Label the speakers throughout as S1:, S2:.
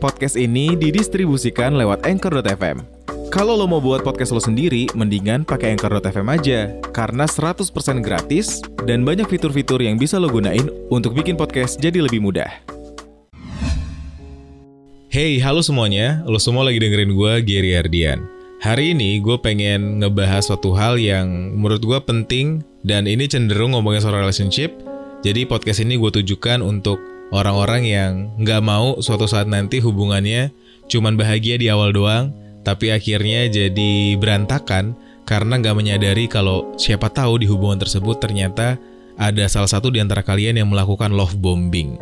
S1: Podcast ini didistribusikan lewat Anchor.fm. Kalau lo mau buat podcast lo sendiri, mendingan pakai Anchor.fm aja. Karena 100% gratis dan banyak fitur-fitur yang bisa lo gunain untuk bikin podcast jadi lebih mudah.
S2: Hey, halo semuanya. Lo semua lagi dengerin gue, Gary Ardian. Hari ini gue pengen ngebahas suatu hal yang menurut gue penting dan ini cenderung ngomongin soal relationship. Jadi podcast ini gue tujukan untuk orang-orang yang nggak mau suatu saat nanti hubungannya cuman bahagia di awal doang, tapi akhirnya jadi berantakan karena nggak menyadari kalau siapa tahu di hubungan tersebut ternyata ada salah satu di antara kalian yang melakukan love bombing.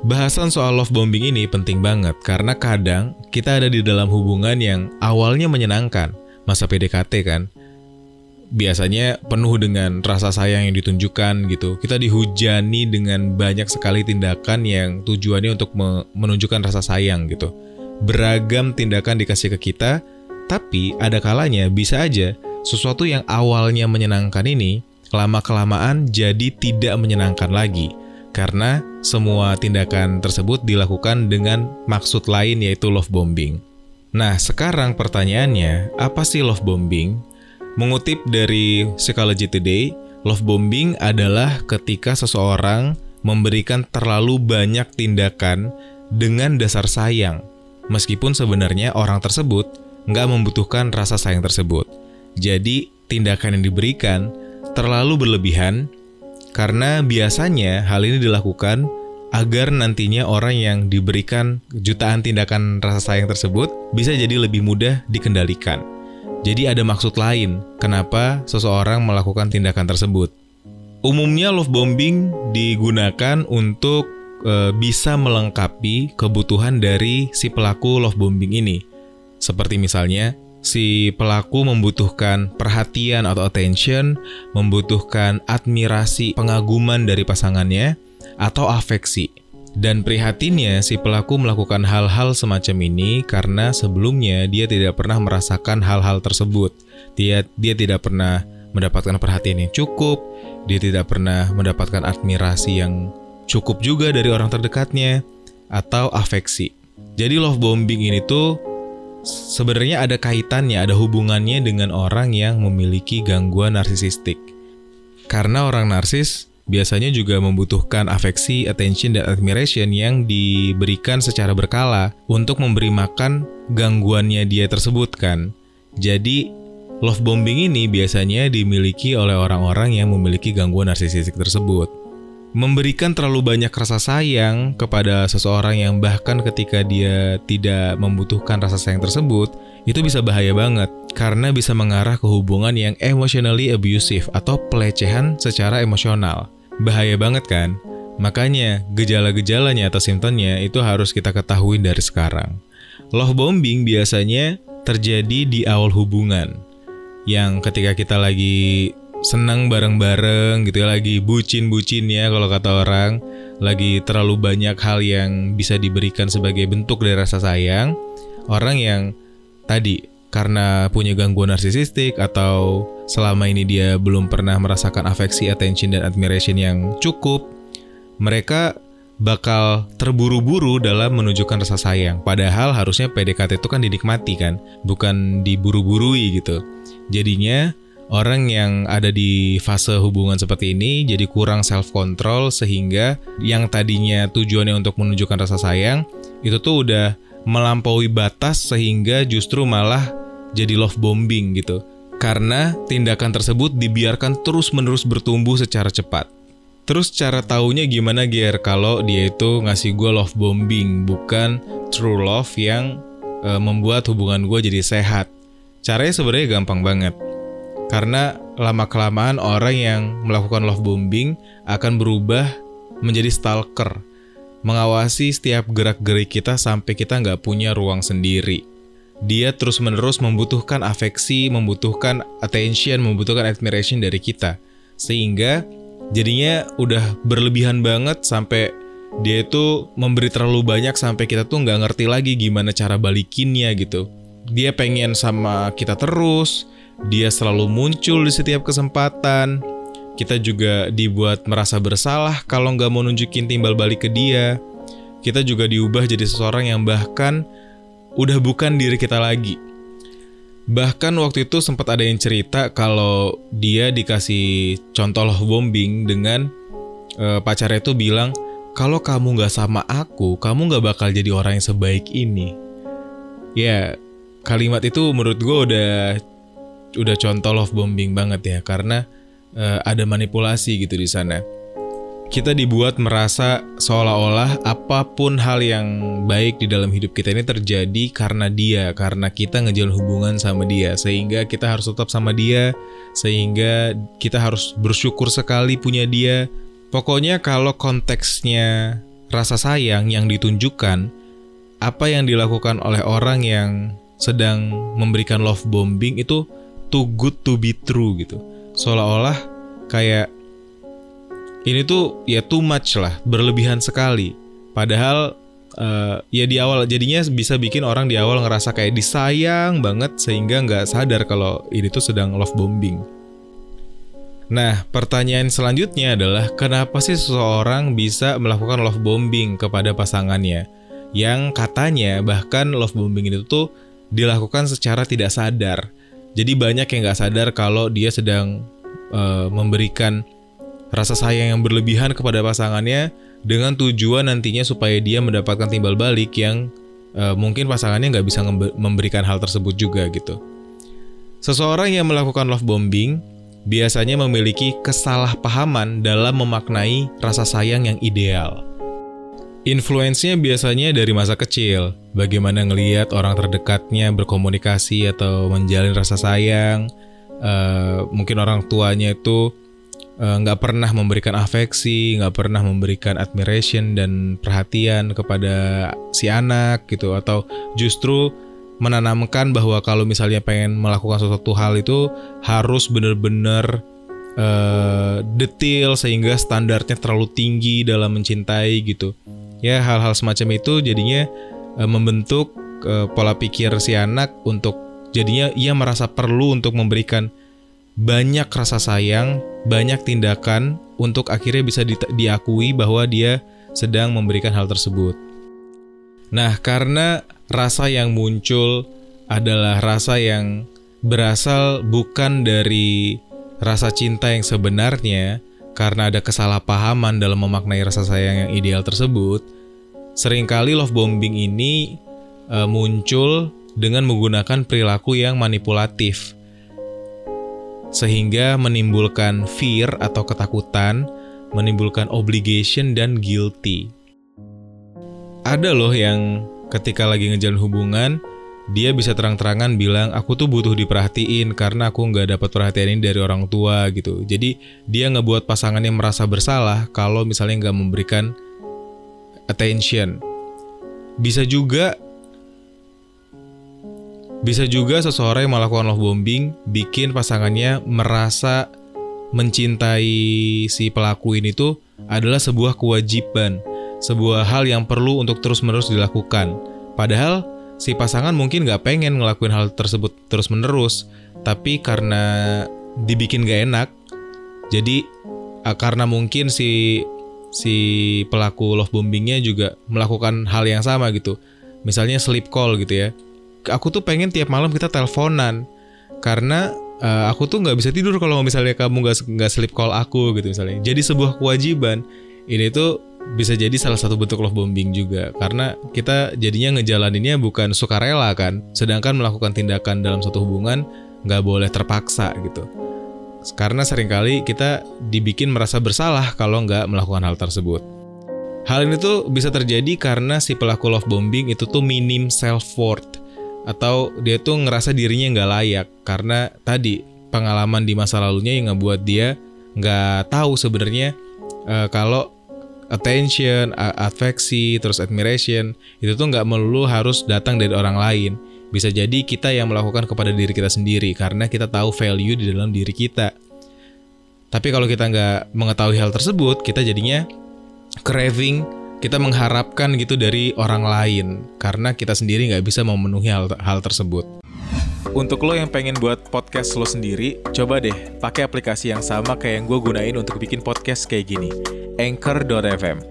S2: Bahasan soal love bombing ini penting banget karena kadang kita ada di dalam hubungan yang awalnya menyenangkan, masa PDKT kan, biasanya penuh dengan rasa sayang yang ditunjukkan gitu. Kita dihujani dengan banyak sekali tindakan yang tujuannya untuk menunjukkan rasa sayang gitu. Beragam tindakan dikasih ke kita, tapi ada kalanya bisa aja sesuatu yang awalnya menyenangkan ini lama-kelamaan jadi tidak menyenangkan lagi. Karena semua tindakan tersebut dilakukan dengan maksud lain yaitu love bombing. Nah, sekarang pertanyaannya, apa sih love bombing? Mengutip dari Psychology Today, love bombing adalah ketika seseorang memberikan terlalu banyak tindakan dengan dasar sayang, meskipun sebenarnya orang tersebut nggak membutuhkan rasa sayang tersebut. Jadi, tindakan yang diberikan terlalu berlebihan karena biasanya hal ini dilakukan agar nantinya orang yang diberikan jutaan tindakan rasa sayang tersebut bisa jadi lebih mudah dikendalikan. Jadi ada maksud lain kenapa seseorang melakukan tindakan tersebut. Umumnya love bombing digunakan untuk e, bisa melengkapi kebutuhan dari si pelaku love bombing ini. Seperti misalnya si pelaku membutuhkan perhatian atau attention, membutuhkan admirasi, pengaguman dari pasangannya atau afeksi. Dan prihatinnya, si pelaku melakukan hal-hal semacam ini karena sebelumnya dia tidak pernah merasakan hal-hal tersebut. Dia dia tidak pernah mendapatkan perhatian yang cukup, dia tidak pernah mendapatkan admirasi yang cukup juga dari orang terdekatnya atau afeksi. Jadi love bombing ini tuh sebenarnya ada kaitannya, ada hubungannya dengan orang yang memiliki gangguan narsisistik. Karena orang narsis biasanya juga membutuhkan afeksi, attention, dan admiration yang diberikan secara berkala untuk memberi makan gangguannya dia tersebut kan. Jadi, love bombing ini biasanya dimiliki oleh orang-orang yang memiliki gangguan narsisistik tersebut. Memberikan terlalu banyak rasa sayang kepada seseorang yang bahkan ketika dia tidak membutuhkan rasa sayang tersebut, itu bisa bahaya banget karena bisa mengarah ke hubungan yang emotionally abusive atau pelecehan secara emosional. Bahaya banget kan? Makanya gejala-gejalanya atau simptomnya itu harus kita ketahui dari sekarang. Love bombing biasanya terjadi di awal hubungan. Yang ketika kita lagi senang bareng-bareng gitu ya, lagi bucin-bucin ya kalau kata orang, lagi terlalu banyak hal yang bisa diberikan sebagai bentuk dari rasa sayang, orang yang tadi karena punya gangguan narsisistik atau selama ini dia belum pernah merasakan afeksi, attention, dan admiration yang cukup, mereka bakal terburu-buru dalam menunjukkan rasa sayang. Padahal harusnya PDKT itu kan dinikmati kan, bukan diburu-burui gitu. Jadinya orang yang ada di fase hubungan seperti ini jadi kurang self control sehingga yang tadinya tujuannya untuk menunjukkan rasa sayang itu tuh udah melampaui batas sehingga justru malah jadi love bombing gitu. Karena tindakan tersebut dibiarkan terus-menerus bertumbuh secara cepat. Terus cara taunya gimana Ger kalau dia itu ngasih gue love bombing bukan true love yang e, membuat hubungan gue jadi sehat. Caranya sebenarnya gampang banget. Karena lama-kelamaan orang yang melakukan love bombing akan berubah menjadi stalker. Mengawasi setiap gerak-gerik kita sampai kita nggak punya ruang sendiri dia terus-menerus membutuhkan afeksi, membutuhkan attention, membutuhkan admiration dari kita. Sehingga jadinya udah berlebihan banget sampai dia itu memberi terlalu banyak sampai kita tuh nggak ngerti lagi gimana cara balikinnya gitu. Dia pengen sama kita terus, dia selalu muncul di setiap kesempatan. Kita juga dibuat merasa bersalah kalau nggak mau nunjukin timbal balik ke dia. kita juga diubah jadi seseorang yang bahkan udah bukan diri kita lagi. Bahkan waktu itu sempat ada yang cerita kalau dia dikasih contoh love bombing dengan uh, pacarnya itu bilang kalau kamu nggak sama aku, kamu nggak bakal jadi orang yang sebaik ini. Ya, kalimat itu menurut gue udah udah contoh love bombing banget ya karena uh, ada manipulasi gitu di sana kita dibuat merasa seolah-olah apa pun hal yang baik di dalam hidup kita ini terjadi karena dia, karena kita ngejalan hubungan sama dia, sehingga kita harus tetap sama dia, sehingga kita harus bersyukur sekali punya dia. Pokoknya kalau konteksnya rasa sayang yang ditunjukkan, apa yang dilakukan oleh orang yang sedang memberikan love bombing itu too good to be true gitu. Seolah-olah kayak ini tuh ya too much lah, berlebihan sekali. Padahal uh, ya di awal jadinya bisa bikin orang di awal ngerasa kayak disayang banget sehingga nggak sadar kalau ini tuh sedang love bombing. Nah, pertanyaan selanjutnya adalah kenapa sih seseorang bisa melakukan love bombing kepada pasangannya? Yang katanya bahkan love bombing itu tuh dilakukan secara tidak sadar. Jadi banyak yang nggak sadar kalau dia sedang uh, memberikan rasa sayang yang berlebihan kepada pasangannya dengan tujuan nantinya supaya dia mendapatkan timbal balik yang uh, mungkin pasangannya nggak bisa memberikan hal tersebut juga gitu. Seseorang yang melakukan love bombing biasanya memiliki kesalahpahaman dalam memaknai rasa sayang yang ideal. Influence-nya biasanya dari masa kecil, bagaimana ngelihat orang terdekatnya berkomunikasi atau menjalin rasa sayang, uh, mungkin orang tuanya itu nggak uh, pernah memberikan afeksi, nggak pernah memberikan admiration dan perhatian kepada si anak gitu, atau justru menanamkan bahwa kalau misalnya pengen melakukan sesuatu hal itu harus benar-benar uh, detail sehingga standarnya terlalu tinggi dalam mencintai gitu. Ya hal-hal semacam itu jadinya uh, membentuk uh, pola pikir si anak untuk jadinya ia merasa perlu untuk memberikan banyak rasa sayang, banyak tindakan untuk akhirnya bisa di diakui bahwa dia sedang memberikan hal tersebut. Nah, karena rasa yang muncul adalah rasa yang berasal bukan dari rasa cinta yang sebenarnya, karena ada kesalahpahaman dalam memaknai rasa sayang yang ideal tersebut, sering kali love bombing ini e, muncul dengan menggunakan perilaku yang manipulatif sehingga menimbulkan fear atau ketakutan, menimbulkan obligation dan guilty. Ada loh yang ketika lagi ngejalan hubungan, dia bisa terang-terangan bilang aku tuh butuh diperhatiin karena aku nggak dapat perhatian ini dari orang tua gitu. Jadi dia ngebuat pasangannya merasa bersalah kalau misalnya nggak memberikan attention. Bisa juga bisa juga seseorang yang melakukan love bombing bikin pasangannya merasa mencintai si pelaku ini tuh adalah sebuah kewajiban, sebuah hal yang perlu untuk terus-menerus dilakukan. Padahal si pasangan mungkin gak pengen ngelakuin hal tersebut terus-menerus, tapi karena dibikin gak enak, jadi ah, karena mungkin si si pelaku love bombingnya juga melakukan hal yang sama gitu. Misalnya sleep call gitu ya aku tuh pengen tiap malam kita teleponan. Karena uh, aku tuh nggak bisa tidur kalau misalnya kamu nggak nggak sleep call aku gitu misalnya. Jadi sebuah kewajiban ini tuh bisa jadi salah satu bentuk love bombing juga. Karena kita jadinya ngejalaninnya bukan sukarela kan. Sedangkan melakukan tindakan dalam satu hubungan nggak boleh terpaksa gitu. Karena sering kali kita dibikin merasa bersalah kalau nggak melakukan hal tersebut. Hal ini tuh bisa terjadi karena si pelaku love bombing itu tuh minim self worth atau dia tuh ngerasa dirinya nggak layak karena tadi pengalaman di masa lalunya yang ngebuat dia nggak tahu sebenarnya uh, kalau attention, afeksi, terus admiration itu tuh nggak melulu harus datang dari orang lain. Bisa jadi kita yang melakukan kepada diri kita sendiri karena kita tahu value di dalam diri kita. Tapi kalau kita nggak mengetahui hal tersebut, kita jadinya craving kita mengharapkan gitu dari orang lain karena kita sendiri nggak bisa memenuhi hal, hal tersebut.
S1: Untuk lo yang pengen buat podcast lo sendiri, coba deh pakai aplikasi yang sama kayak yang gue gunain untuk bikin podcast kayak gini, Anchor.fm.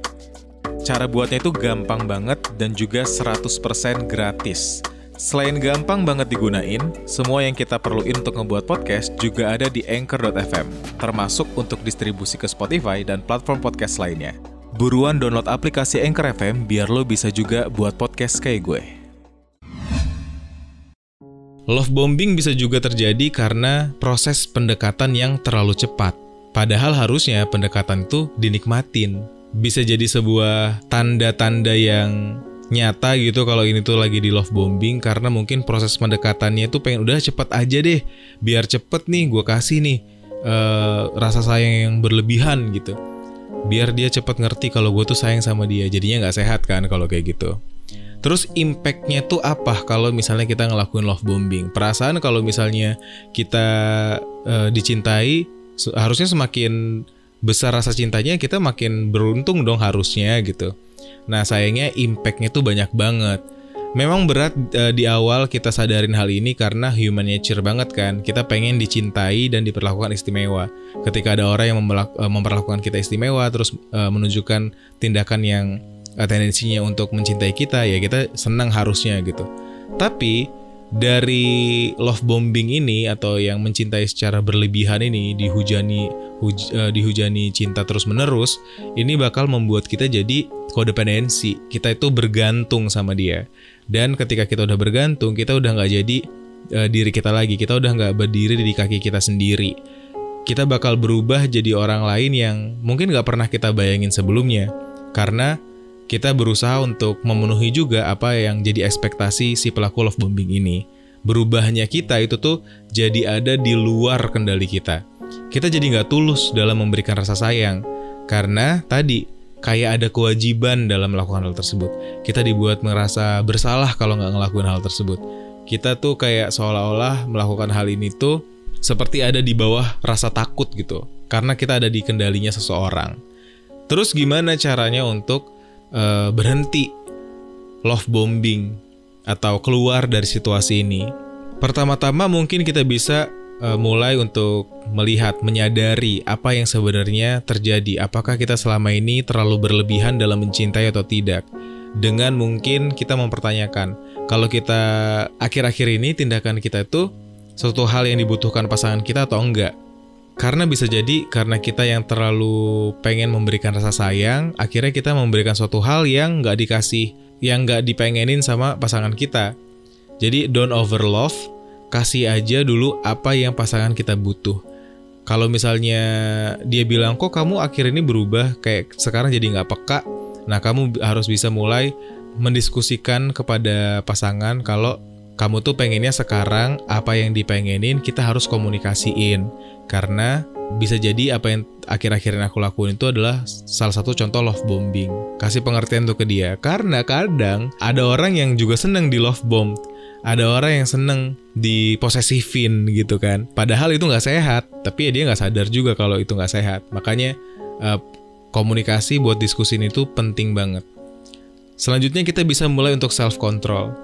S1: Cara buatnya itu gampang banget dan juga 100% gratis. Selain gampang banget digunain, semua yang kita perluin untuk ngebuat podcast juga ada di Anchor.fm, termasuk untuk distribusi ke Spotify dan platform podcast lainnya. Buruan download aplikasi Anchor FM biar lo bisa juga buat podcast kayak gue.
S2: Love bombing bisa juga terjadi karena proses pendekatan yang terlalu cepat. Padahal harusnya pendekatan itu dinikmatin. Bisa jadi sebuah tanda-tanda yang nyata gitu kalau ini tuh lagi di love bombing karena mungkin proses pendekatannya tuh pengen udah cepet aja deh biar cepet nih gue kasih nih uh, rasa sayang yang berlebihan gitu biar dia cepet ngerti kalau gue tuh sayang sama dia jadinya nggak sehat kan kalau kayak gitu Terus impactnya tuh apa kalau misalnya kita ngelakuin love bombing? Perasaan kalau misalnya kita uh, dicintai, harusnya semakin besar rasa cintanya kita makin beruntung dong harusnya gitu. Nah sayangnya impactnya tuh banyak banget. Memang berat uh, di awal kita sadarin hal ini karena human nature banget kan. Kita pengen dicintai dan diperlakukan istimewa. Ketika ada orang yang eh, memperlakukan kita istimewa terus uh, menunjukkan tindakan yang uh, tendensinya untuk mencintai kita ya kita senang harusnya gitu. Tapi dari love bombing ini atau yang mencintai secara berlebihan ini dihujani huj, uh, dihujani cinta terus menerus ini bakal membuat kita jadi kodependensi kita itu bergantung sama dia dan ketika kita udah bergantung kita udah nggak jadi uh, diri kita lagi kita udah nggak berdiri di kaki kita sendiri kita bakal berubah jadi orang lain yang mungkin nggak pernah kita bayangin sebelumnya karena kita berusaha untuk memenuhi juga apa yang jadi ekspektasi si pelaku love bombing ini. Berubahnya kita itu tuh jadi ada di luar kendali kita. Kita jadi nggak tulus dalam memberikan rasa sayang. Karena tadi, kayak ada kewajiban dalam melakukan hal tersebut. Kita dibuat merasa bersalah kalau nggak ngelakuin hal tersebut. Kita tuh kayak seolah-olah melakukan hal ini tuh seperti ada di bawah rasa takut gitu. Karena kita ada di kendalinya seseorang. Terus gimana caranya untuk uh, berhenti love bombing atau keluar dari situasi ini. Pertama-tama mungkin kita bisa uh, mulai untuk melihat, menyadari apa yang sebenarnya terjadi. Apakah kita selama ini terlalu berlebihan dalam mencintai atau tidak? Dengan mungkin kita mempertanyakan, kalau kita akhir-akhir ini tindakan kita itu suatu hal yang dibutuhkan pasangan kita atau enggak? Karena bisa jadi karena kita yang terlalu pengen memberikan rasa sayang, akhirnya kita memberikan suatu hal yang nggak dikasih, yang nggak dipengenin sama pasangan kita. Jadi don't over love, kasih aja dulu apa yang pasangan kita butuh. Kalau misalnya dia bilang kok kamu akhir ini berubah, kayak sekarang jadi nggak peka, nah kamu harus bisa mulai mendiskusikan kepada pasangan kalau kamu tuh pengennya sekarang apa yang dipengenin kita harus komunikasiin karena bisa jadi apa yang akhir-akhir ini aku lakuin itu adalah salah satu contoh love bombing. Kasih pengertian tuh ke dia. Karena kadang ada orang yang juga seneng di love bomb. Ada orang yang seneng diposesifin gitu kan. Padahal itu nggak sehat. Tapi ya dia nggak sadar juga kalau itu nggak sehat. Makanya uh, komunikasi buat diskusi ini tuh penting banget. Selanjutnya kita bisa mulai untuk self control.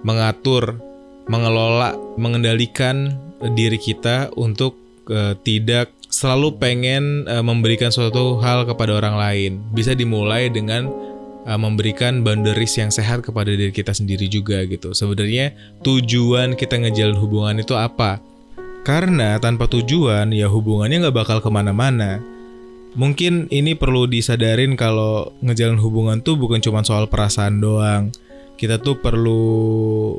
S2: Mengatur, mengelola, mengendalikan diri kita untuk uh, tidak selalu pengen uh, memberikan suatu hal kepada orang lain. Bisa dimulai dengan uh, memberikan boundaries yang sehat kepada diri kita sendiri juga gitu. Sebenarnya tujuan kita ngejalin hubungan itu apa? Karena tanpa tujuan ya hubungannya nggak bakal ke mana-mana. Mungkin ini perlu disadarin kalau ngejalin hubungan tuh bukan cuma soal perasaan doang. Kita tuh perlu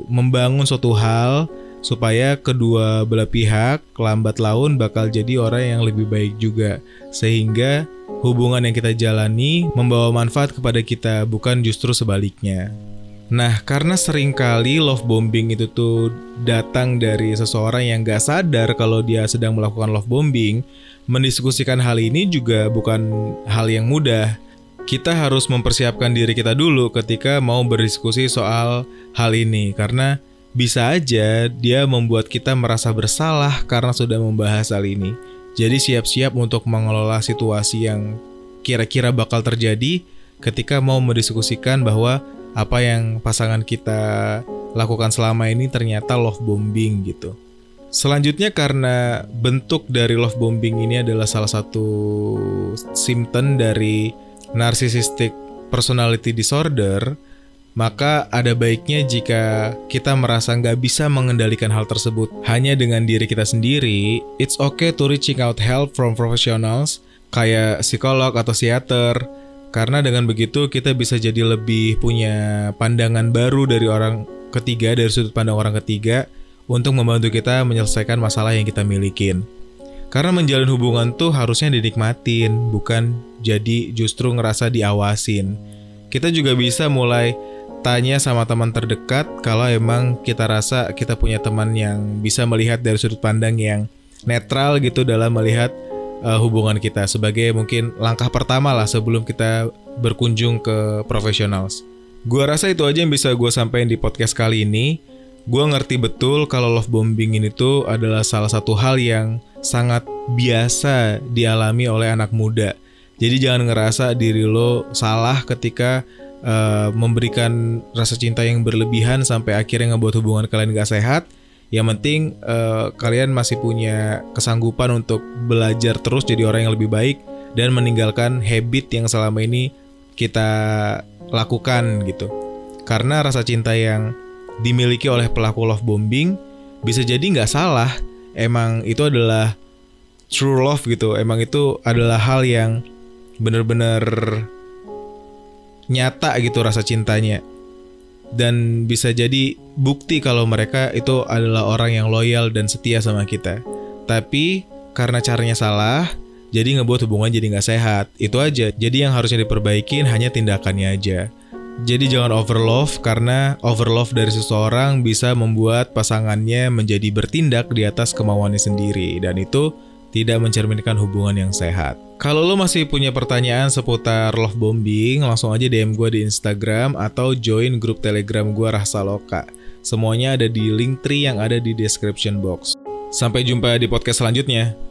S2: membangun suatu hal supaya kedua belah pihak lambat laun bakal jadi orang yang lebih baik juga sehingga hubungan yang kita jalani membawa manfaat kepada kita bukan justru sebaliknya. Nah, karena sering kali love bombing itu tuh datang dari seseorang yang gak sadar kalau dia sedang melakukan love bombing, mendiskusikan hal ini juga bukan hal yang mudah. Kita harus mempersiapkan diri kita dulu ketika mau berdiskusi soal hal ini, karena bisa aja dia membuat kita merasa bersalah karena sudah membahas hal ini. Jadi siap-siap untuk mengelola situasi yang kira-kira bakal terjadi ketika mau mendiskusikan bahwa apa yang pasangan kita lakukan selama ini ternyata love bombing gitu. Selanjutnya karena bentuk dari love bombing ini adalah salah satu simptom dari narcissistic personality disorder, maka ada baiknya jika kita merasa nggak bisa mengendalikan hal tersebut hanya dengan diri kita sendiri, it's okay to reaching out help from professionals kayak psikolog atau psikiater. Karena dengan begitu kita bisa jadi lebih punya pandangan baru dari orang ketiga, dari sudut pandang orang ketiga untuk membantu kita menyelesaikan masalah yang kita milikin. Karena menjalin hubungan tuh harusnya dinikmatin, bukan jadi justru ngerasa diawasin. Kita juga bisa mulai tanya sama teman terdekat kalau emang kita rasa kita punya teman yang bisa melihat dari sudut pandang yang netral gitu dalam melihat uh, hubungan kita sebagai mungkin langkah pertama lah sebelum kita berkunjung ke profesionals. Gua rasa itu aja yang bisa gue sampaikan di podcast kali ini. Gue ngerti betul kalau love bombing ini tuh adalah salah satu hal yang sangat biasa dialami oleh anak muda. Jadi jangan ngerasa diri lo salah ketika uh, memberikan rasa cinta yang berlebihan sampai akhirnya ngebuat hubungan kalian gak sehat. Yang penting uh, kalian masih punya kesanggupan untuk belajar terus jadi orang yang lebih baik dan meninggalkan habit yang selama ini kita lakukan gitu. Karena rasa cinta yang dimiliki oleh pelaku love bombing bisa jadi nggak salah, emang itu adalah true love gitu emang itu adalah hal yang bener-bener nyata gitu rasa cintanya. Dan bisa jadi bukti kalau mereka itu adalah orang yang loyal dan setia sama kita. Tapi karena caranya salah jadi ngebuat hubungan jadi nggak sehat. Itu aja. Jadi yang harusnya diperbaikin hanya tindakannya aja. Jadi jangan overlove karena overlove dari seseorang bisa membuat pasangannya menjadi bertindak di atas kemauannya sendiri. Dan itu tidak mencerminkan hubungan yang sehat. Kalau lo masih punya pertanyaan seputar love bombing, langsung aja DM gue di Instagram atau join grup Telegram gue Rasa Loka. Semuanya ada di link tree yang ada di description box. Sampai jumpa di podcast selanjutnya.